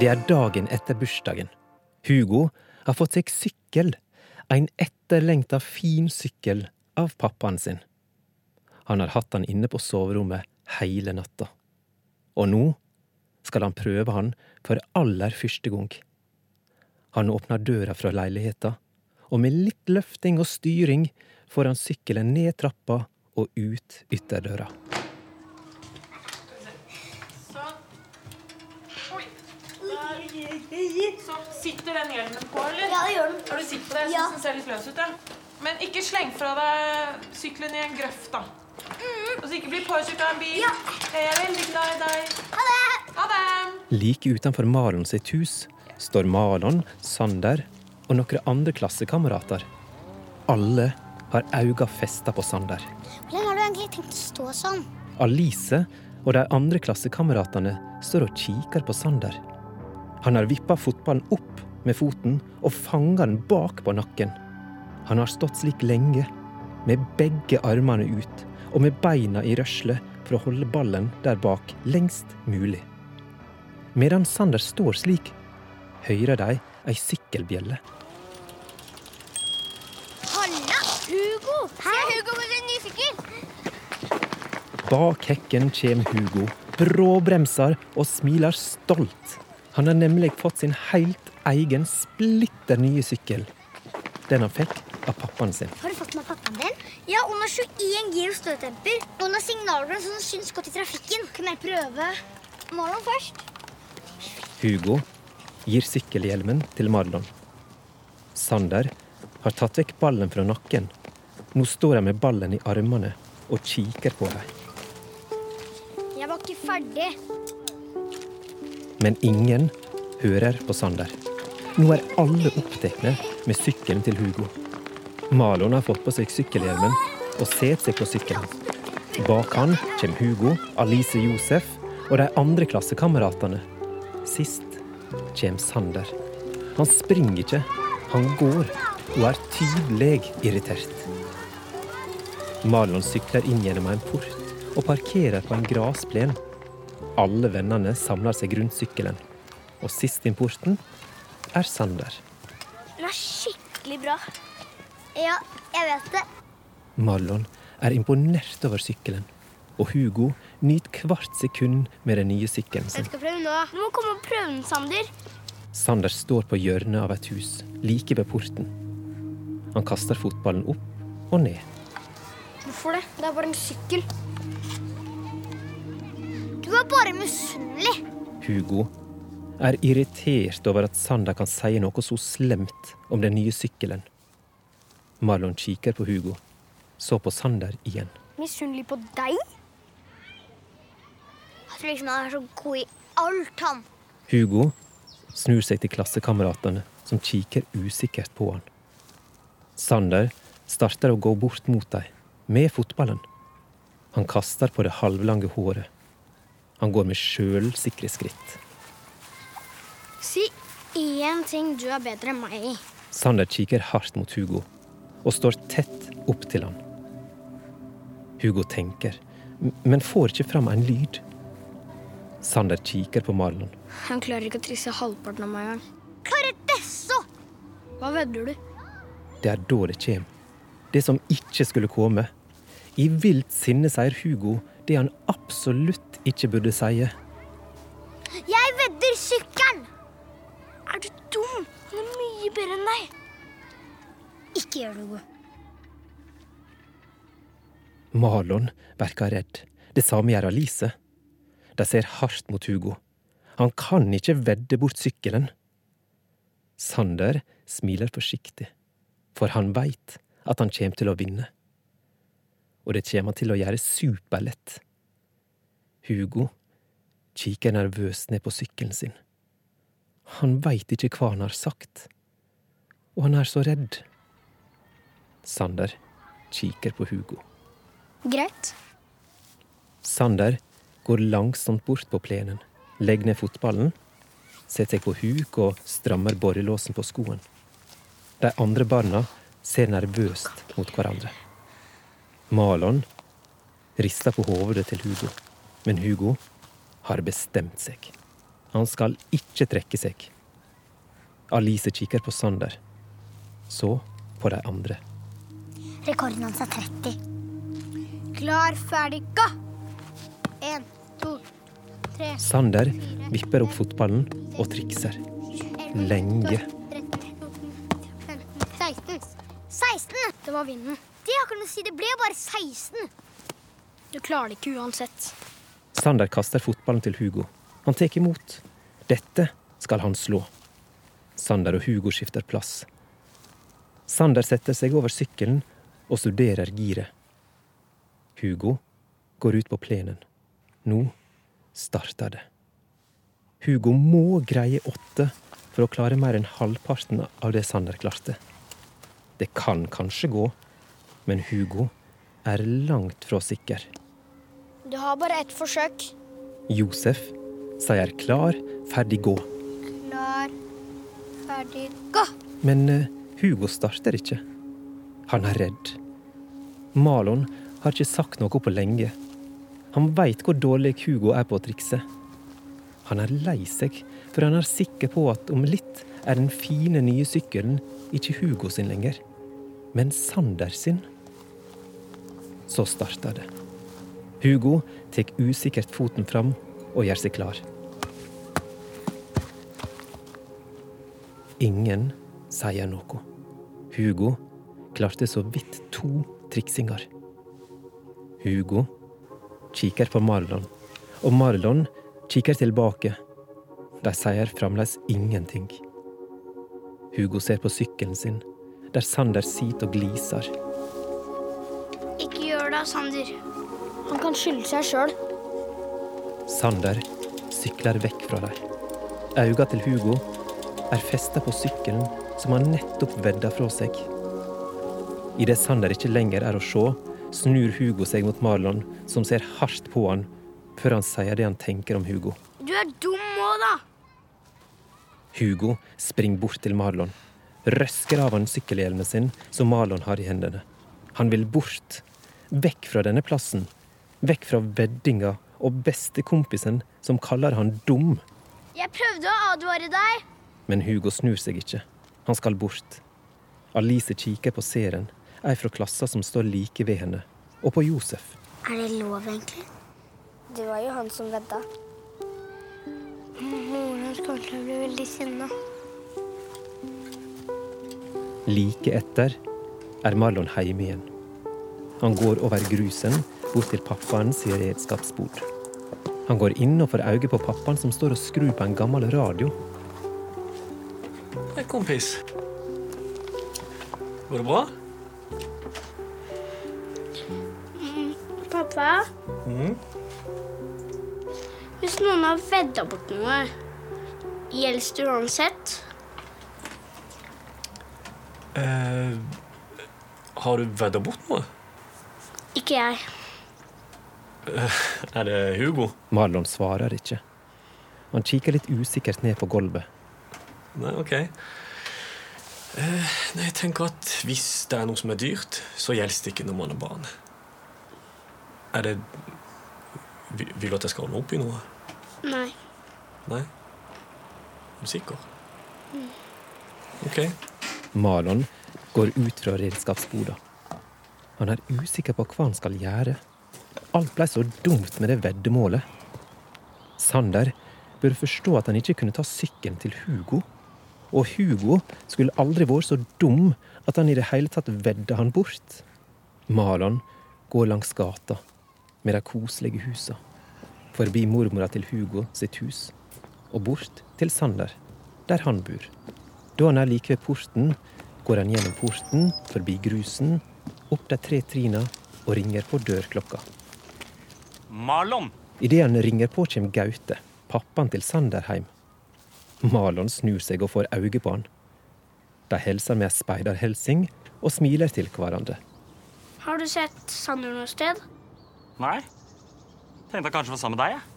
Det er dagen etter bursdagen. Hugo har fått seg sykkel. En etterlengta fin sykkel av pappaen sin. Han har hatt han inne på soverommet hele natta. Og nå skal han prøve han for aller første gang. Han åpner døra fra leiligheta, og med litt løfting og styring får han sykkelen ned trappa og ut ytterdøra. Sånn. Oi. Der. Så sitter den hjelmen på, eller? Ja, det gjør den. Har du sikker på det? Jeg Ja. synes den ser litt løs ut, ja. Men ikke sleng fra deg sykkelen i en grøft, da. Og så ikke bli påkjørt av en bil. Ja. Jeg er veldig glad i deg. Ha det! Ha det! Like utenfor Malon sitt hus står Malon, Sander og noen andre klassekamerater. Alle har øynene festa på Sander. Hvordan har du egentlig tenkt å stå sånn? Alice og de andre klassekameratene står og kikker på Sander. Han har vippa fotballen opp med foten og fanga den bak på nakken. Han har stått slik lenge, med begge armene ut og med beina i røsle for å holde ballen der bak lengst mulig. Medan Sander står slik, hører de ei sykkelbjelle. Halla! Hugo! Se Hugo med sin nye sykkel! Bak hekken kommer Hugo, bråbremser og smiler stolt. Han har nemlig fått sin helt egen splitter nye sykkel. Den han fikk av pappaen sin. Har du fått med pappaen din? Ja, hun har 21 gir og støtdemper. Og har signaler som syns godt i trafikken. Kan jeg prøve? Marlon først. Hugo gir sykkelhjelmen til Marlon. Sander har tatt vekk ballen fra nakken. Nå står jeg med ballen i armene og kikker på dem. Jeg var ikke ferdig. Men ingen hører på Sander. Nå er alle opptatt med sykkelen til Hugo. Malon har fått på seg sykkelhjelmen og setter seg på sykkelen. Bak han kommer Hugo, Alice Josef og de andre klassekameratene. Sist kommer Sander. Han springer ikke, han går og er tydelig irritert. Malon sykler inn gjennom en port og parkerer på en grasplen. Alle vennene samler seg rundt sykkelen. Og sist inn porten er Sander. Den er skikkelig bra. Ja, jeg vet det. Marlon er imponert over sykkelen. Og Hugo nyter hvert sekund med den nye sykkelen sin. Jeg skal prøve nå. Du må komme og prøve den, Sander. Sander står på hjørnet av et hus, like ved porten. Han kaster fotballen opp og ned. Hvorfor det? Det er bare en sykkel. Du er bare misunnelig. Hugo er irritert over at Sander kan si noe så slemt om den nye sykkelen. Marlon kikker på Hugo, så på Sander igjen. Misunnelig på deg? Jeg tror liksom han er så god i alt, han. Hugo snur seg til klassekameratene, som kikker usikkert på han. Sander starter å gå bort mot dem, med fotballen. Han kaster på det halvlange håret. Han går med sjølsikre skritt. Si én ting du er bedre enn meg i. Sander kikker hardt mot Hugo og står tett opp til han. Hugo tenker, men får ikke fram en lyd. Sander kikker på Marlon. Han klarer ikke å trisse halvparten av meg engang. Claretesso! Hva vedder du? Det er da det kjem. Det som ikke skulle komme. I vilt sinne sier Hugo det han absolutt ikke burde si. Jeg vedder sykkelen! Er du dum? Han er mye bedre enn deg. Ikke gjør noe. Marlon verker redd. Det samme gjør Alice. De ser hardt mot Hugo. Han kan ikke vedde bort sykkelen. Sander smiler forsiktig, for han veit at han kommer til å vinne. Og det kommer han til å gjøre superlett. Hugo kikker nervøst ned på sykkelen sin. Han veit ikke hva han har sagt, og han er så redd. Sander kikker på Hugo. Greit. Sander går langsomt bort på plenen, legger ned fotballen, setter seg på huk og strammer borrelåsen på skoen. De andre barna ser nervøst mot hverandre. Malon rister på hodet til Hugo, men Hugo har bestemt seg. Han skal ikke trekke seg. Alice kikker på Sander, så på de andre. Rekorden hans er 30. Klar, ferdig, gå! Én, Sander vipper opp fotballen og trikser. Lenge. 16. 16! Det var vinden. Det har ikke noe å si. Det ble bare 16. Du klarer det ikke uansett. Sander kaster fotballen til Hugo. Han tar imot. Dette skal han slå. Sander og Hugo skifter plass. Sander setter seg over sykkelen og studerer giret. Hugo går ut på plenen. Nå starter det. Hugo må greie åtte for å klare mer enn halvparten av det Sander klarte. Det kan kanskje gå, men Hugo er langt fra sikker. Du har bare ett forsøk. Josef sier klar, ferdig, gå. Klar, ferdig, gå! Men eh, Hugo starter ikke. Han er redd. Malon har ikke sagt noe på lenge. Han veit hvor dårlig Hugo er på å trikse. Han er lei seg, for han er sikker på at om litt er den fine, nye sykkelen ikke Hugo sin lenger, men Sander sin. Så starter det. Hugo tar usikkert foten fram og gjør seg klar. Ingen sier noe. Hugo klarte så vidt to triksinger. Hugo kikker på Marlon, og Marlon kikker tilbake. De sier fremdeles ingenting. Hugo ser på sykkelen sin, der Sander sitter og gliser. Ikke gjør det, Sander. Han kan skylde seg sjøl. Sander sykler vekk fra dem. Øynene til Hugo er festa på sykkelen som han nettopp vedda fra seg. Idet Sander ikke lenger er å se, snur Hugo seg mot Marlon, som ser hardt på han, før han sier det han tenker om Hugo. Du er dum òg, da. Hugo springer bort til Marlon, røsker av han sykkelhjelmen sin som Marlon har i hendene. Han vil bort, vekk fra denne plassen, vekk fra veddinga og bestekompisen som kaller han dum. Jeg prøvde å advare deg. Men Hugo snur seg ikke. Han skal bort. Alice kikker på Seren, ei fra klassa som står like ved henne, og på Josef. Er det lov, egentlig? Det var jo han som vedda. Moren hans kommer til å bli veldig sinna. Like etter er Marlon hjemme igjen. Han går over grusen bort til pappaen redskapsbord. Han går inn og får øye på pappaen som står og skrur på en gammel radio. Hei, kompis. Går det bra? Pappa? Hvis noen har vedda bort noe, gjelder det uansett? Eh, har du vedda bort noe? Ikke jeg. Er det Hugo? Marlon svarer ikke. Han kikker litt usikkert ned på gulvet. Nei, ok. Eh, nei, jeg tenker at hvis det er noe som er dyrt, så gjelder det ikke når man er barn. Er det Vil du at jeg skal ordne opp i noe? Nei. Nei? Er du sikker? Ok. Marlon går ut fra redskapsboda. Han er usikker på hva han skal gjøre. Alt ble så dumt med det veddemålet. Sander bør forstå at han ikke kunne ta sykkelen til Hugo. Og Hugo skulle aldri vært så dum at han i det hele tatt vedda han bort. Marlon går langs gata med de koselige husa, forbi mormora til Hugo sitt hus, og bort til Sander, der han bor. Da han er like ved porten, går han gjennom porten, forbi grusen, opp de tre trina og ringer på dørklokka. Marlon! Idet han ringer på, kommer Gaute, pappaen til Sander, hjem. Marlon snur seg og får øye på han. De hilser med ei speiderhilsing og smiler til hverandre. Har du sett Sander noe sted? Nei. Tenkte han kanskje var sammen med deg, jeg.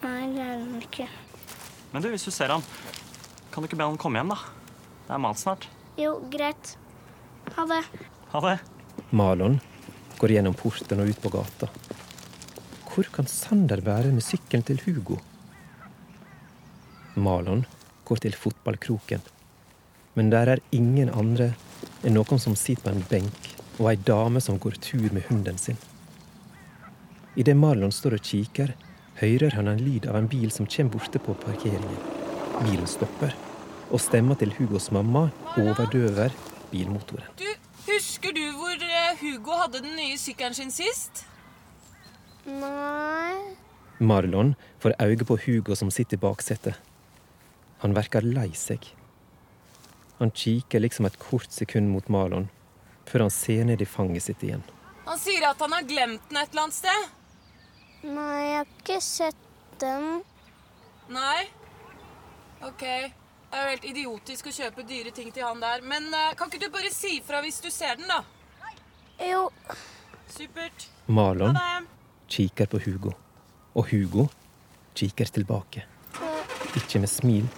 Nei, det er han ikke. Men du, hvis du ser han, kan du ikke be han komme hjem, da? Det er mat snart. Jo, greit. Ha det. Ha det. Malon går gjennom porten og ut på gata. Hvor kan Sander være med sykkelen til Hugo? Malon går til fotballkroken. Men der er ingen andre enn noen som sitter på en benk, og ei dame som går tur med hunden sin. Idet Marlon står og kikker, hører han en lyd av en bil som kommer borte på parkeringen. Bilen stopper, og stemma til Hugos mamma overdøver bilmotoren. Du, Husker du hvor eh, Hugo hadde den nye sykkelen sin sist? Nei Marlon får øye på Hugo som sitter i baksetet. Han virker lei seg. Han kikker liksom et kort sekund mot Marlon, før han ser ned i fanget sitt igjen. Han sier at han har glemt den et eller annet sted. Nei, jeg har ikke sett den. Nei? Ok. Det er jo helt idiotisk å kjøpe dyre ting til han der. Men eh, kan ikke du bare si fra hvis du ser den, da? Jo, Supert. Marlon kikker på Hugo, og Hugo kikker tilbake. Ikke med smil,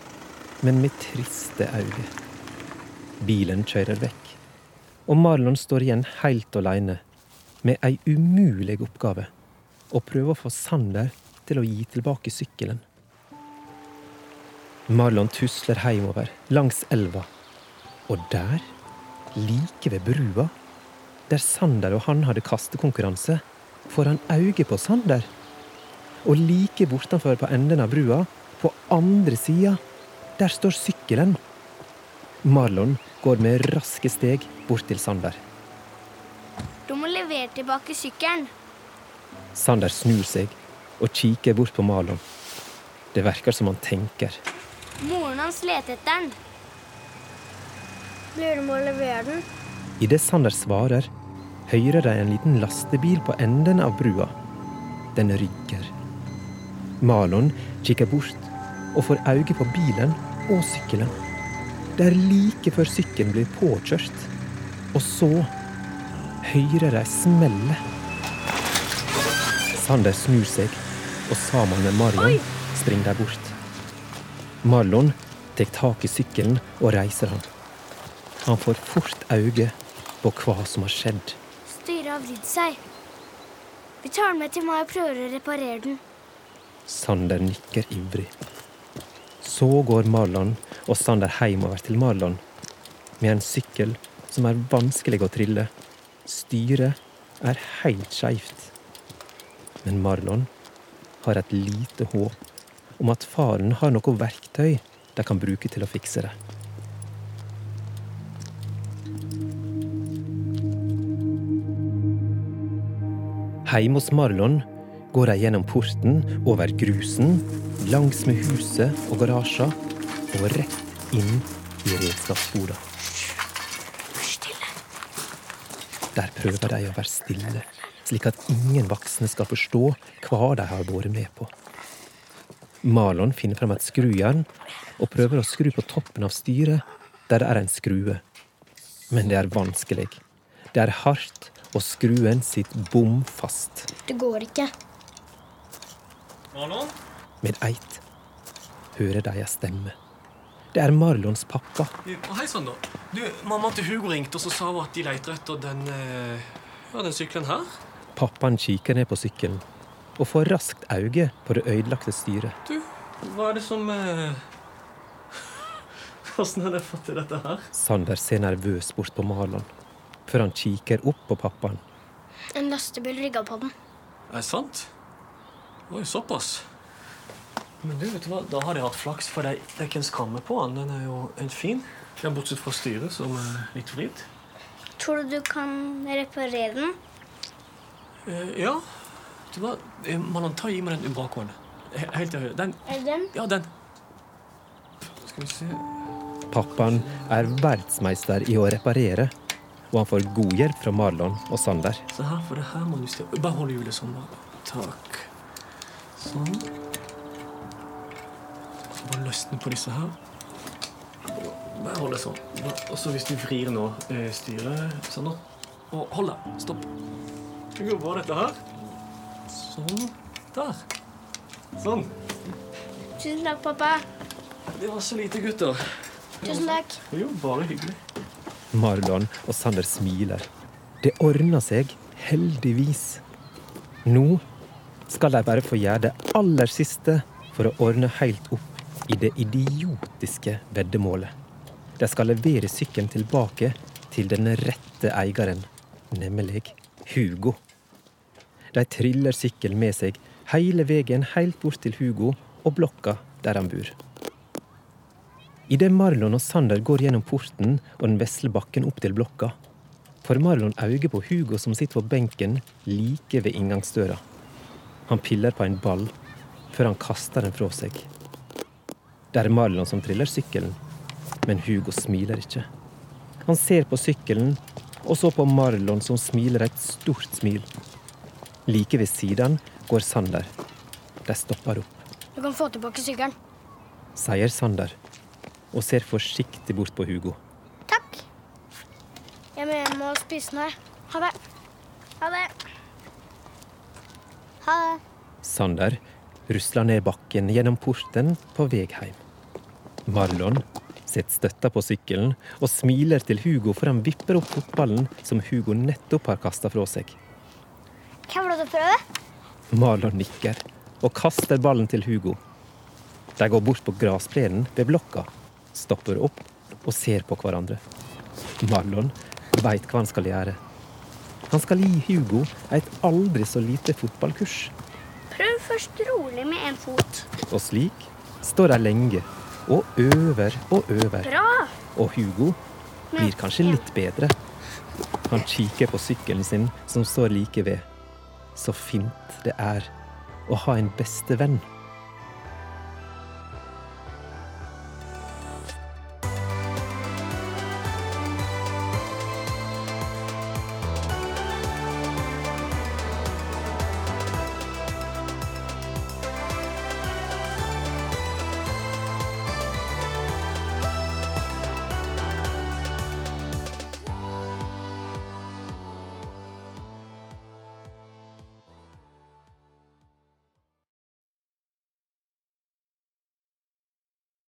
men med triste øyne. Bilen kjører vekk, og Marlon står igjen helt alene med ei umulig oppgave. Å prøve å få Sander til å gi tilbake sykkelen. Marlon tusler hjemover langs elva, og der, like ved brua, der Sander og han hadde kastekonkurranse, får han øye på Sander. Og like bortenfor på enden av brua, på andre sida, der står sykkelen. Marlon går med raske steg bort til Sander. du må levere tilbake sykkelen. Sander snur seg og kikker bort på Malon. Det virker som han tenker. Moren hans leter etter den. Blir du med å levere den? Idet Sander svarer, hører de en liten lastebil på enden av brua. Den rygger. Malon kikker bort og får øye på bilen og sykkelen. Det er like før sykkelen blir påkjørt. Og så hører de smelle. Sander snur seg, og sammen med Marlon springer de bort. Marlon tar tak i sykkelen og reiser han. Han får fort øye på hva som har skjedd. Styret har vridd seg. Vi tar den med til meg og prøver å reparere den. Sander nikker ivrig. Så går Marlon og Sander hjemover til Marlon med en sykkel som er vanskelig å trille. Styret er helt skeivt. Men Marlon har et lite håp om at faren har noe verktøy de kan bruke til å fikse det. Hjemme hos Marlon går de gjennom porten, over grusen, langs med huset og garasjer, og rett inn i redskapsboda. Der prøver de å være stille, slik at ingen voksne skal forstå hva de har vært med på. Marlon finner frem et skrujern og prøver å skru på toppen av styret, der det er en skrue. Men det er vanskelig. Det er hardt, og skruen sitter bom fast. Det går ikke. Marlon? Med eit hører de ei stemme. Det er Marlons pappa. Hei sann, da. Du, Mamma til Hugo ringte, og så sa hun at de leter etter den, eh, ja, den sykkelen her. Pappaen kikker ned på sykkelen og får raskt øye på det ødelagte styret. Du, hva er det som eh... Hvordan har dere fått til dette her? Sander ser nervøs bort på Marlon, før han kikker opp på pappaen. En lastebil rygga på den. Er det sant? Oi, såpass. Men du, vet du hva? Da har de hatt flaks, for det det er ikke en skamme på den. Den er jo helt fin. Ja, bortsett fra styret, som er litt vridd. Tror du du kan reparere den? Eh, ja. Du hva? Eh, ta og gi meg den. He- Helt til høyre. Den. Er det den? Ja, den. Skal vi se Pappaen er verdensmeister i å reparere, og han får god hjelp fra Marlon og Sander. Se her, for det her må du styre. Bare hold hjulet sånn. bare. Takk. Sånn. Så bare løsne på disse her. Bare hold det sånn. Og så hvis du vrir nå eh, styret sånn nå. Og hold deg. Stopp. Det går bra, dette her. Sånn. Der. Sånn. Tusen takk, pappa. Det var så lite, gutter. Tusen takk. Jo, bare hyggelig. Marlon og Sander smiler. Det ordner seg, heldigvis. Nå skal de bare få gjøre det aller siste for å ordne helt opp i det idiotiske veddemålet. De skal levere sykkelen tilbake til den rette eieren, nemlig Hugo. De triller sykkelen med seg hele veien helt bort til Hugo og blokka der han bor. Idet Marlon og Sander går gjennom porten og den vesle bakken opp til blokka, får Marlon øye på Hugo som sitter på benken like ved inngangsdøra. Han piller på en ball før han kaster den fra seg. Det er Marlon som triller sykkelen, men Hugo smiler ikke. Han ser på sykkelen, og så på Marlon som smiler et stort smil. Like ved siden går Sander. De stopper opp, Du kan få tilbake sykkelen. sier Sander, og ser forsiktig bort på Hugo. Takk. Jeg må hjem og spise noe. Ha det. Ha det. Ha det. Sander rusler ned bakken gjennom porten på vei hjem. Marlon sitter støtta på sykkelen og smiler til Hugo for han vipper opp fotballen som Hugo nettopp har kasta fra seg. Lov til å prøve? Marlon nikker og kaster ballen til Hugo. De går bort på gressplenen ved blokka, stopper opp og ser på hverandre. Marlon veit hva han skal gjøre. Han skal gi Hugo et aldri så lite fotballkurs. Prøv først rolig med en fot. Og slik står de lenge og øver og øver. Bra. Og Hugo blir kanskje litt bedre. Han kikker på sykkelen sin som står like ved. Så fint det er å ha en bestevenn.